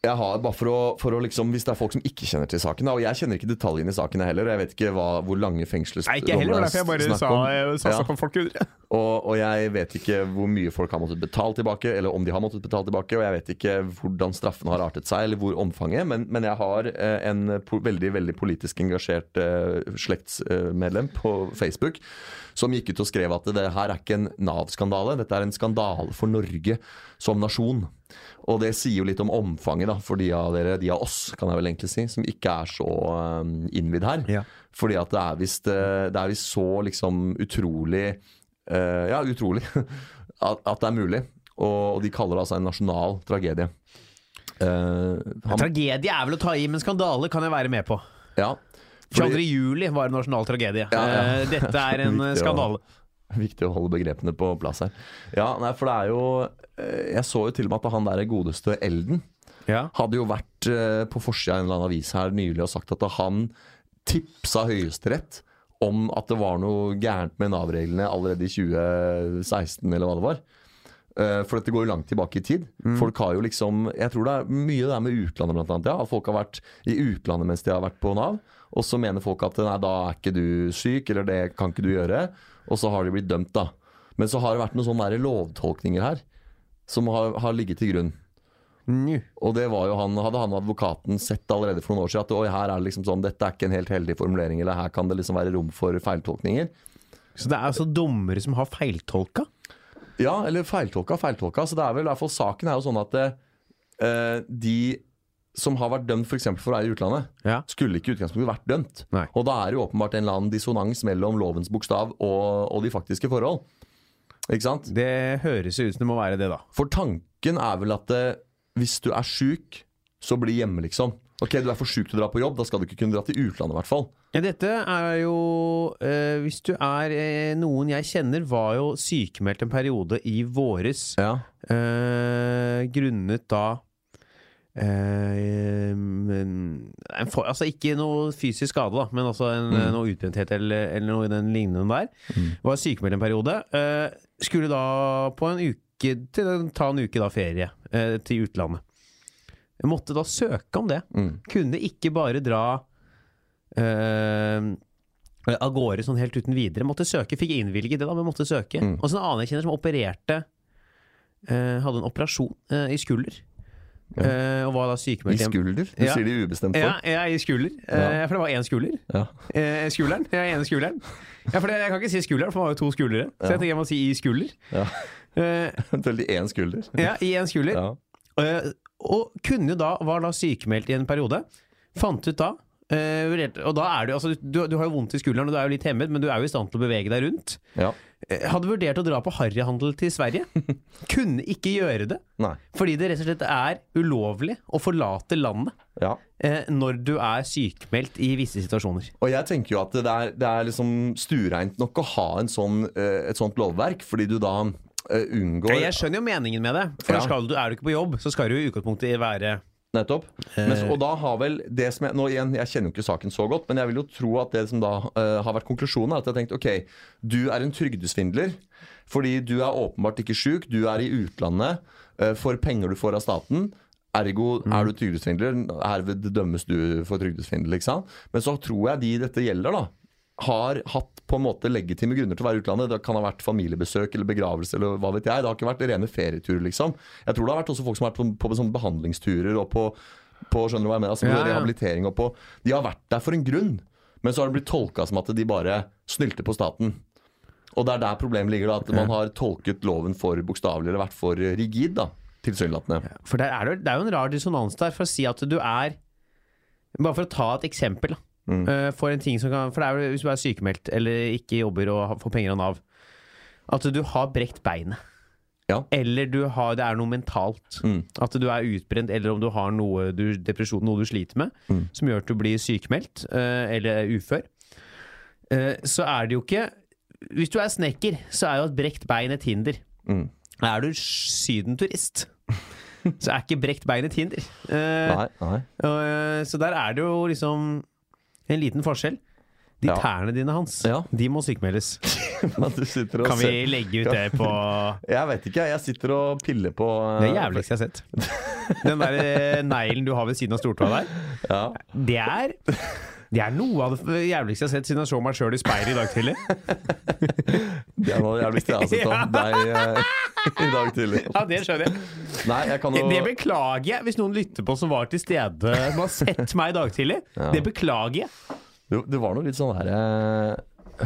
[SPEAKER 3] jeg har bare for å, for å liksom Hvis det er folk som ikke kjenner til saken, da, og jeg kjenner ikke detaljene i saken heller, og jeg vet ikke hva, hvor lange fengselsdommer
[SPEAKER 2] Nei, ikke heller, jeg bare sa,
[SPEAKER 3] Ja.
[SPEAKER 2] folk.
[SPEAKER 3] Og, og jeg vet ikke hvor mye folk har måttet betale tilbake, eller om de har måttet betale tilbake, og jeg vet ikke hvordan straffene har artet seg, eller hvor omfanget, men, men jeg har eh, en po veldig veldig politisk engasjert eh, slektsmedlem på Facebook som gikk ut og skrev at det her er ikke en Nav-skandale, dette er en skandale for Norge som nasjon. Og det sier jo litt om omfanget da, for de av dere, de av oss, kan jeg vel egentlig si, som ikke er så um, innvidd her.
[SPEAKER 2] Ja.
[SPEAKER 3] Fordi at det er visst eh, så liksom utrolig uh, Ja, utrolig at, at det er mulig. Og, og de kaller det altså en nasjonal tragedie. Uh, han,
[SPEAKER 2] Tragedie er vel å ta i, men skandale kan jeg være med på.
[SPEAKER 3] ja. Fordi-
[SPEAKER 2] 22. juli var en nasjonal tragedie.
[SPEAKER 3] Ja, ja.
[SPEAKER 2] Dette er en skandale.
[SPEAKER 3] Viktig å holde begrepene på plass her. Ja, nei, for det er jo eh, Jeg så jo til og med at han der godeste Elden
[SPEAKER 2] Ja.
[SPEAKER 3] hadde jo vært eh, på forsida av en eller annen avis her nylig og sagt at han tipsa Høyesterett om at det var noe gærent med Nav-reglene allerede i 2016, eller hva det var. Eh, For dette går jo langt tilbake i tid. Folk har jo liksom Jeg tror det er mye det er med utlandet, blant annet. Ja. At folk har vært i utlandet mens de har vært på Nav. Og så mener folk at nei, da er ikke du syk, eller det kan ikke du gjøre. Og så har de blitt dømt, da. Men så har det vært noen sånne lovtolkninger her som har, har ligget til grunn.
[SPEAKER 2] Nju.
[SPEAKER 3] Og det var jo han, hadde han advokaten sett allerede for noen år siden at oi, her er det liksom sånn, dette er ikke en helt heldig formulering, eller her kan det liksom være rom for feiltolkninger.
[SPEAKER 2] Så det er altså dommere som har feiltolka?
[SPEAKER 3] Ja, eller feiltolka, feiltolka. Så det er vel i hvert fall saken er jo sånn at eh, de som har vært dømt f.eks. For, for å være i utlandet,
[SPEAKER 2] Ja.
[SPEAKER 3] skulle ikke i utgangspunktet vært dømt.
[SPEAKER 2] Nei.
[SPEAKER 3] Og da er det jo åpenbart en eller annen dissonans mellom lovens bokstav og, og de faktiske forhold. Ikke sant?
[SPEAKER 2] Det høres jo ut som det må være det, da.
[SPEAKER 3] For tanken er vel at det, hvis du er sjuk, så bli hjemme, liksom. Ok, du er for sjuk til å dra på jobb, da skal du ikke kunne dra til utlandet, i hvert fall.
[SPEAKER 2] Ja, dette er jo eh, Hvis du er eh, noen jeg kjenner, var jo sykemeldt en periode i våres
[SPEAKER 3] Ja.
[SPEAKER 2] eh, grunnet da eh, men, en for, Altså ikke noe fysisk skade, da, men altså en, noe utbrenthet eller, eller noe i den lignende der. Var sykemeldt en periode. Eh, skulle da på en uke til, ta en uke da ferie eh, til utlandet. Jeg måtte da søke om det.
[SPEAKER 3] Mm.
[SPEAKER 2] Kunne ikke bare dra eh, av gårde sånn helt uten videre. Måtte søke, fikk innvilget det, da, men måtte søke.
[SPEAKER 3] Mm.
[SPEAKER 2] Og så en annen jeg kjenner som opererte eh, Hadde en operasjon eh, i skulder. Eh, og var da
[SPEAKER 3] I
[SPEAKER 2] sykemeldt hjem.
[SPEAKER 3] skulder? Du
[SPEAKER 2] Ja.
[SPEAKER 3] sier det i ubestemt
[SPEAKER 2] Ja,
[SPEAKER 3] form.
[SPEAKER 2] ja, i skulder. Eh,
[SPEAKER 3] Ja.
[SPEAKER 2] for det var én skulder.
[SPEAKER 3] Ja.
[SPEAKER 2] Eh, skulderen. Ja, ene skulderen. Ja, for det, jeg kan ikke si skulderen, for det var jo to skuldre. Så
[SPEAKER 3] Ja.
[SPEAKER 2] jeg tenker jeg må si i skulder.
[SPEAKER 3] Ja.
[SPEAKER 2] Eh,
[SPEAKER 3] Eventuelt i én skulder.
[SPEAKER 2] ja, i en skulder.
[SPEAKER 3] Ja.
[SPEAKER 2] Eh, og kunne da, var da sykemeldt i en periode. Fant ut da eh, Og da er du altså, du, du har jo vondt i skulderen, og du er jo litt hemmet, men du er jo i stand til å bevege deg rundt.
[SPEAKER 3] ja.
[SPEAKER 2] Eh, hadde vurdert å dra på harryhandel til Sverige. Kunne ikke gjøre det.
[SPEAKER 3] Nei.
[SPEAKER 2] Fordi det rett og slett er ulovlig å forlate landet
[SPEAKER 3] Ja.
[SPEAKER 2] eh, når du er sykemeldt i visse situasjoner.
[SPEAKER 3] Og jeg tenker jo at det er, det er liksom stuereint nok å ha en sånn, eh, et sånt lovverk, fordi du da eh, unngår
[SPEAKER 2] jeg skjønner jo meningen med det. For
[SPEAKER 3] Ja.
[SPEAKER 2] skal du, er du ikke på jobb, så skal du i utgangspunktet være
[SPEAKER 3] Nettopp. Mens, og da har vel det som jeg, nå igjen, jeg kjenner jo ikke saken så godt, men jeg vil jo tro at det som da uh, har vært konklusjonen, er at jeg har tenkt ok, du er en trygdesvindler fordi du er åpenbart ikke sjuk, du er i utlandet uh, for penger du får av staten. Ergo er du trygdesvindler. Herved dømmes du for trygdesvindel. ikke sant? Men så tror jeg de dette gjelder, da, har hatt på en måte legitime grunner til å være i utlandet. Det kan ha vært familiebesøk eller begravelse eller hva vet jeg. Det har ikke vært rene ferieturer, liksom. Jeg tror det har vært også folk som har vært på, på sånne behandlingsturer og på, på skjønner du hva jeg mener, altså på
[SPEAKER 2] Ja, ja.
[SPEAKER 3] rehabilitering og på De har vært der for en grunn, men så har det blitt tolka som at de bare snylte på staten. Og det er der problemet ligger, da, at man har tolket loven for bokstavelig eller vært for rigid, da, tilsynelatende.
[SPEAKER 2] For er det, det er jo en rar dissonans der for å si at du er Bare for å ta et eksempel. Da.
[SPEAKER 3] Mm.
[SPEAKER 2] Uh, for en ting som kan For det er jo hvis du er sykemeldt eller ikke jobber og får penger av Nav. At du har brekt beinet.
[SPEAKER 3] Ja.
[SPEAKER 2] Eller du har, det er noe mentalt.
[SPEAKER 3] Mm.
[SPEAKER 2] At du er utbrent, eller om du har noe du, depresjon, noe du sliter med,
[SPEAKER 3] Mm.
[SPEAKER 2] som gjør at du blir sykemeldt uh, eller ufør. Uh, så er det jo ikke Hvis du er snekker, så er jo et brekt bein et hinder.
[SPEAKER 3] Mm.
[SPEAKER 2] Er du sydenturist, så er ikke brekt bein et hinder. Uh,
[SPEAKER 3] Nei, nei.
[SPEAKER 2] så der er det jo liksom en liten forskjell. De
[SPEAKER 3] Ja.
[SPEAKER 2] tærne dine, Hans,
[SPEAKER 3] Ja.
[SPEAKER 2] de må sykemeldes. Kan vi legge ut det på
[SPEAKER 3] Jeg vet ikke, jeg sitter og piller på
[SPEAKER 2] Det jævligste jeg har sett. Den der eh, neglen du har ved siden av stortåa der,
[SPEAKER 3] Ja.
[SPEAKER 2] det er det er noe av det jævligste jeg har sett siden jeg så meg sjøl i speilet i dag tidlig.
[SPEAKER 3] Det er noe jævligste jeg har sett om deg eh, i dag tidlig.
[SPEAKER 2] Ja, det skjønner jeg.
[SPEAKER 3] Nei, jeg kan jo
[SPEAKER 2] Det beklager jeg hvis noen lytter på som var til stede, og har sett meg i dag tidlig.
[SPEAKER 3] Ja.
[SPEAKER 2] Det beklager jeg.
[SPEAKER 3] Det, det var noe litt sånn her eh,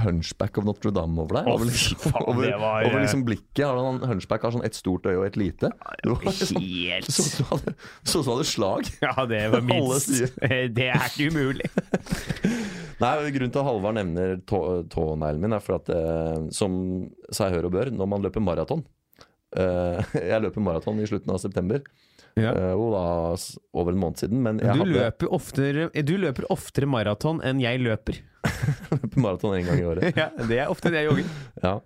[SPEAKER 3] Hunchback of Notre-Dame over deg.
[SPEAKER 2] Oh,
[SPEAKER 3] over, liksom,
[SPEAKER 2] faen,
[SPEAKER 3] over,
[SPEAKER 2] det var,
[SPEAKER 3] over
[SPEAKER 2] eh,
[SPEAKER 3] liksom blikket. Har han, hunchback har sånn et stort øye og et lite. Det var liksom,
[SPEAKER 2] Helt
[SPEAKER 3] så ut som han hadde- så hadde slag.
[SPEAKER 2] Ja, det var minst. Det er ikke umulig.
[SPEAKER 3] Nei, Grunnen til at Halvard nevner tå- tåneglen min, er for at eh, som seg hør og bør, når man løper maraton eh, Jeg løper maraton i slutten av september.
[SPEAKER 2] Ja.
[SPEAKER 3] Eh, og da over en måned siden. Men
[SPEAKER 2] Du
[SPEAKER 3] hadde
[SPEAKER 2] løper, oftere, du løper oftere maraton enn jeg løper.
[SPEAKER 3] løper maraton en gang i året.
[SPEAKER 2] Ja, Det er ofte det jeg jogger.
[SPEAKER 3] Ja.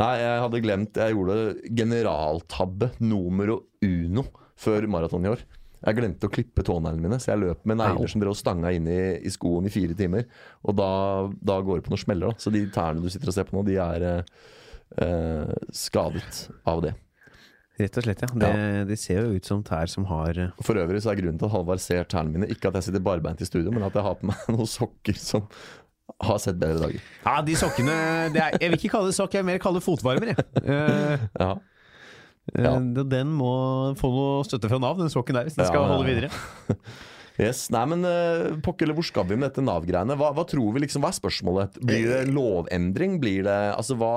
[SPEAKER 3] Nei, jeg hadde glemt Jeg gjorde generaltabbe numero uno før maraton i år. Jeg glemte å klippe tåneglene mine, så jeg løp med negler som drev og stanga inn i, i skoen i fire timer. Og da, da går det på noen smeller, da. Så de tærne du sitter og ser på nå, de er eh, eh, skadet av det.
[SPEAKER 2] Rett og slett, ja. Det, de ser jo ut som tær som har eh,
[SPEAKER 3] For øvrig så er grunnen til at Halvard ser tærne mine, ikke at jeg sitter barbeint i studio, men at jeg har på meg noen sokker som har sett bedre dager.
[SPEAKER 2] Ja, de sokkene det er, Jeg vil ikke kalle det sokk, jeg vil mer kalle det fotvarmer. Jeg. Uh,
[SPEAKER 3] Ja.
[SPEAKER 2] eh,
[SPEAKER 3] Ja.
[SPEAKER 2] Den må få noe støtte fra Nav, den sokken der, hvis den skal
[SPEAKER 3] Ja, ja,
[SPEAKER 2] holde videre.
[SPEAKER 3] Yes, nei, men uh, pokker eller hvor skal vi med dette Nav-greiene? Hva, hva tror vi liksom, hva er spørsmålet? Blir det lovendring? Blir det Altså hva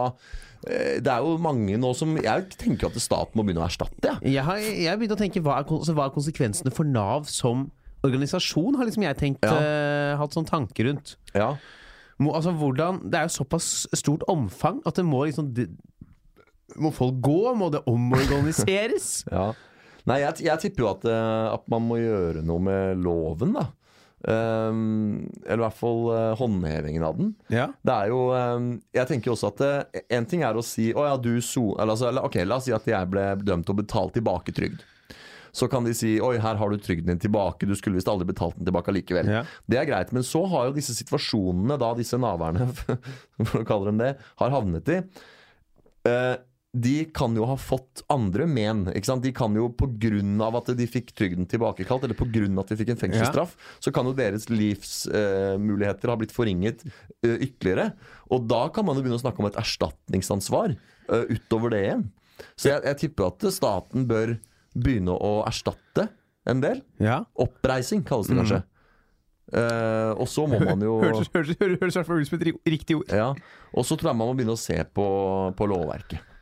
[SPEAKER 3] Det er jo mange nå som Jeg tenker at staten må begynne å erstatte, Ja.
[SPEAKER 2] Jeg har, jeg begynt å tenke hva er, altså, hva er konsekvensene for Nav som organisasjon, har liksom jeg tenkt
[SPEAKER 3] Ja.
[SPEAKER 2] uh, hatt sånn tanke rundt.
[SPEAKER 3] Ja.
[SPEAKER 2] Må, altså, hvordan, det er jo såpass stort omfang at det må liksom det, Må folk gå? Må det omorganiseres?
[SPEAKER 3] ja. Nei, jeg, jeg tipper jo at, eh, at man må gjøre noe med loven, da. Ehm, eller i hvert fall uh, håndhevingen av den.
[SPEAKER 2] ja.
[SPEAKER 3] Det er jo um, Jeg tenker også at eh, En ting er å si Å ja, du so... Eller, altså, eller, ok, la oss si at jeg ble dømt til å betale tilbake trygd. Så kan de si Oi, her har du trygden din tilbake. Du skulle visst aldri betalt den tilbake likevel.
[SPEAKER 2] Ja.
[SPEAKER 3] Det er greit, men så har jo disse situasjonene da disse naverne, for å kalle dem det, har havnet i eh, de kan jo ha fått andre men. De kan jo pga. at de fikk trygden tilbakekalt, eller pga. at de fikk en fengselsstraff, så kan jo deres livsmuligheter eh, ha blitt forringet eh, ytterligere. Og da kan man jo begynne å snakke om et erstatningsansvar eh, utover det igjen. Så jeg, jeg tipper at staten bør begynne å erstatte en del.
[SPEAKER 2] ja.
[SPEAKER 3] Oppreising kalles det kanskje. Eh, og så må man jo
[SPEAKER 2] høres i hvert fall ut som et riktig ord.
[SPEAKER 3] ja, Og så tror jeg man må begynne å se på, på lovverket.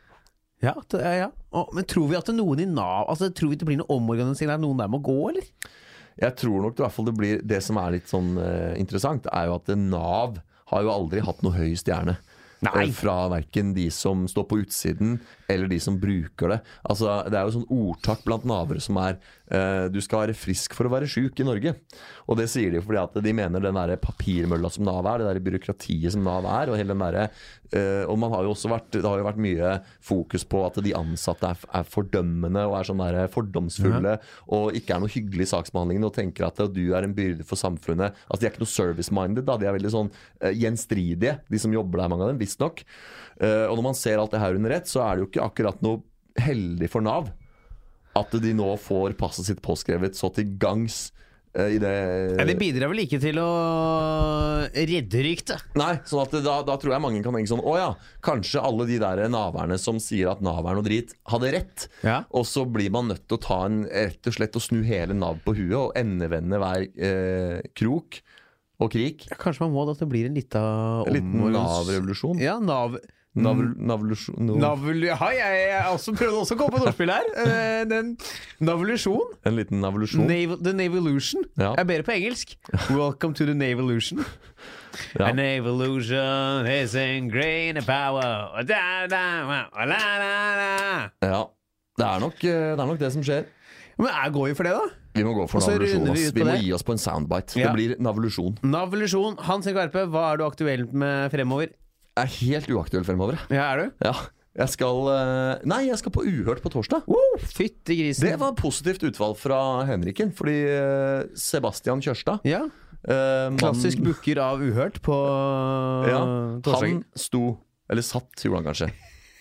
[SPEAKER 2] Ja, det, ja. Å, men tror vi at det er noen i Nav Altså, Tror vi det blir noe omorganisering der noen der må gå, eller?
[SPEAKER 3] Jeg tror nok det, i hvert fall det blir Det som er litt sånn uh, interessant, er jo at Nav har jo aldri hatt noe høy stjerne.
[SPEAKER 2] Nei.
[SPEAKER 3] Eh, Fra verken de som står på utsiden, eller de som bruker det. Altså, Det er jo sånn ordtak blant navere som er eh, Du skal være frisk for å være sjuk i Norge. Og det sier de fordi at de mener den der papirmølla som Nav er, det der byråkratiet som Nav er, og hele den derre eh, Og man har jo også vært Det har jo vært mye fokus på at de ansatte er, er fordømmende og er sånn der fordomsfulle og ikke er noe hyggelig i saksbehandlingen og tenker at du er en byrde for samfunnet. Altså De er ikke noe service-minded, da. De er veldig sånn eh, gjenstridige, de som jobber der, mange av dem. Visstnok. Uh, og når man ser alt det her under ett, så er det jo ikke akkurat noe heldig for Nav at de nå får passet sitt påskrevet så til gangs eh, i det
[SPEAKER 2] Ja, det bidrar vel ikke til å redde ryktet?
[SPEAKER 3] Nei, sånn at da, da tror jeg mange kan tenke sånn Å ja, kanskje alle de der naverne som sier at Nav er noe drit, hadde rett.
[SPEAKER 2] Ja.
[SPEAKER 3] Og så blir man nødt til å ta en rett og slett og snu hele Nav på huet og endevende hver eh, krok og krik.
[SPEAKER 2] Kanskje man må da at det blir en lita
[SPEAKER 3] En liten
[SPEAKER 2] omorganisering.
[SPEAKER 3] Nav-revolusjon.
[SPEAKER 2] Ja, Nav...
[SPEAKER 3] Nav Navlusjon no.
[SPEAKER 2] Navl... Ja, jeg, jeg også prøvde også å komme på et ordspill her. Navlusjon Navolution.
[SPEAKER 3] En liten navlusjon
[SPEAKER 2] Nav, the Navolution.
[SPEAKER 3] Ja.
[SPEAKER 2] Jeg er bedre på engelsk. Welcome to the Navolution.
[SPEAKER 3] Ja.
[SPEAKER 2] An evolution is in green power. Da, da, da, la, la, la.
[SPEAKER 3] ja. Det er, nok, eh, det er nok det som skjer.
[SPEAKER 2] Men jeg går jo for det, da?
[SPEAKER 3] Vi må gå for
[SPEAKER 2] runder vi
[SPEAKER 3] Vi må
[SPEAKER 2] det.
[SPEAKER 3] gi oss på en soundbite.
[SPEAKER 2] Ja.
[SPEAKER 3] Det blir navelusjon.
[SPEAKER 2] Navolution. Hans Henrik Verpe, hva er du aktuell med fremover?
[SPEAKER 3] Er helt uaktuell fremover.
[SPEAKER 2] Ja, er du?
[SPEAKER 3] Ja. Jeg skal eh, Nei, jeg skal på Uhørt på torsdag.
[SPEAKER 2] Wow, Fytti grisen.
[SPEAKER 3] Det var positivt utvalg fra Henriken, fordi eh, Sebastian Kjørstad
[SPEAKER 2] Ja,
[SPEAKER 3] eh,
[SPEAKER 2] Klassisk booker av Uhørt på
[SPEAKER 3] ja,
[SPEAKER 2] torsdagen.
[SPEAKER 3] Han sto Eller satt, gjorde han kanskje.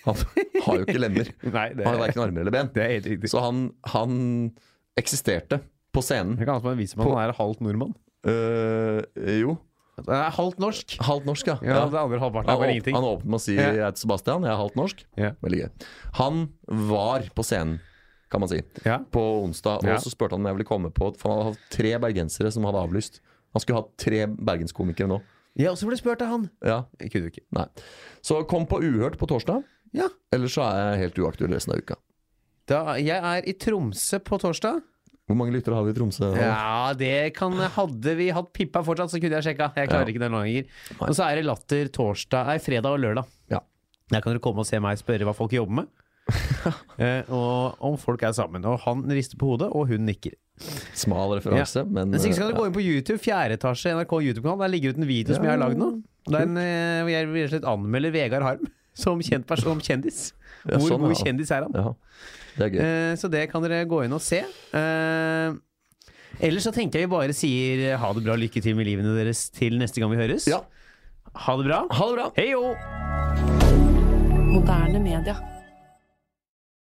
[SPEAKER 3] Han har jo ikke lemmer.
[SPEAKER 2] Nei, det,
[SPEAKER 3] Han har verken armer eller ben.
[SPEAKER 2] det er helt riktig.
[SPEAKER 3] Så han, han eksisterte på scenen.
[SPEAKER 2] Det kan at han er halvt nordmann.
[SPEAKER 3] Eh, jo.
[SPEAKER 2] Halvt norsk.
[SPEAKER 3] Halvt norsk, ja.
[SPEAKER 2] Ja, det andre halvparten er bare ingenting.
[SPEAKER 3] han åpnet med å si. 'jeg heter Sebastian, jeg er halvt norsk'.
[SPEAKER 2] Ja.
[SPEAKER 3] Veldig gøy. Han var på scenen, kan man si,
[SPEAKER 2] Ja.
[SPEAKER 3] på onsdag. Og så spurte han om jeg ville komme på For han hadde hatt tre bergensere som hadde avlyst. Han skulle hatt tre bergenskomikere nå.
[SPEAKER 2] Ja, og så ble det spurt av han.
[SPEAKER 3] Ja,
[SPEAKER 2] Jeg kunne ikke.
[SPEAKER 3] nei Så kom på Uhørt på torsdag.
[SPEAKER 2] Ja.
[SPEAKER 3] Ellers så er jeg helt uaktuell resten av uka.
[SPEAKER 2] Da, jeg er i Tromsø på torsdag.
[SPEAKER 3] Hvor mange lyttere har vi i Tromsø?
[SPEAKER 2] Ja, det kan Hadde vi hatt Pippa fortsatt, så kunne jeg sjekka. Jeg klarer
[SPEAKER 3] Ja.
[SPEAKER 2] ikke det nå lenger. Og så er det Latter torsdag Nei, fredag og lørdag.
[SPEAKER 3] Ja.
[SPEAKER 2] Der kan dere komme og se meg spørre hva folk jobber med. Eh, og om folk er sammen. Og han rister på hodet, og hun nikker.
[SPEAKER 3] Smal referanse, men
[SPEAKER 2] Men så kan du gå inn på YouTube, fjerde etasje NRK YouTube-kanal. Der ligger ut en video som jeg har lagd nå. Den, en, eh, hvor jeg rett og slett anmelder Vegard Harm som kjent person, som kjendis.
[SPEAKER 3] Ja,
[SPEAKER 2] hvor
[SPEAKER 3] sånn,
[SPEAKER 2] god
[SPEAKER 3] ja.
[SPEAKER 2] kjendis er han?
[SPEAKER 3] ja, det er gøy.
[SPEAKER 2] Eh, så det kan dere gå inn og se. Eh, ellers så tenker jeg vi bare sier ha det bra, lykke til med livene deres til neste gang vi høres.
[SPEAKER 3] Ja,
[SPEAKER 2] Ha det bra.
[SPEAKER 3] ha det bra!
[SPEAKER 2] Hei jo!
[SPEAKER 4] Moderne media.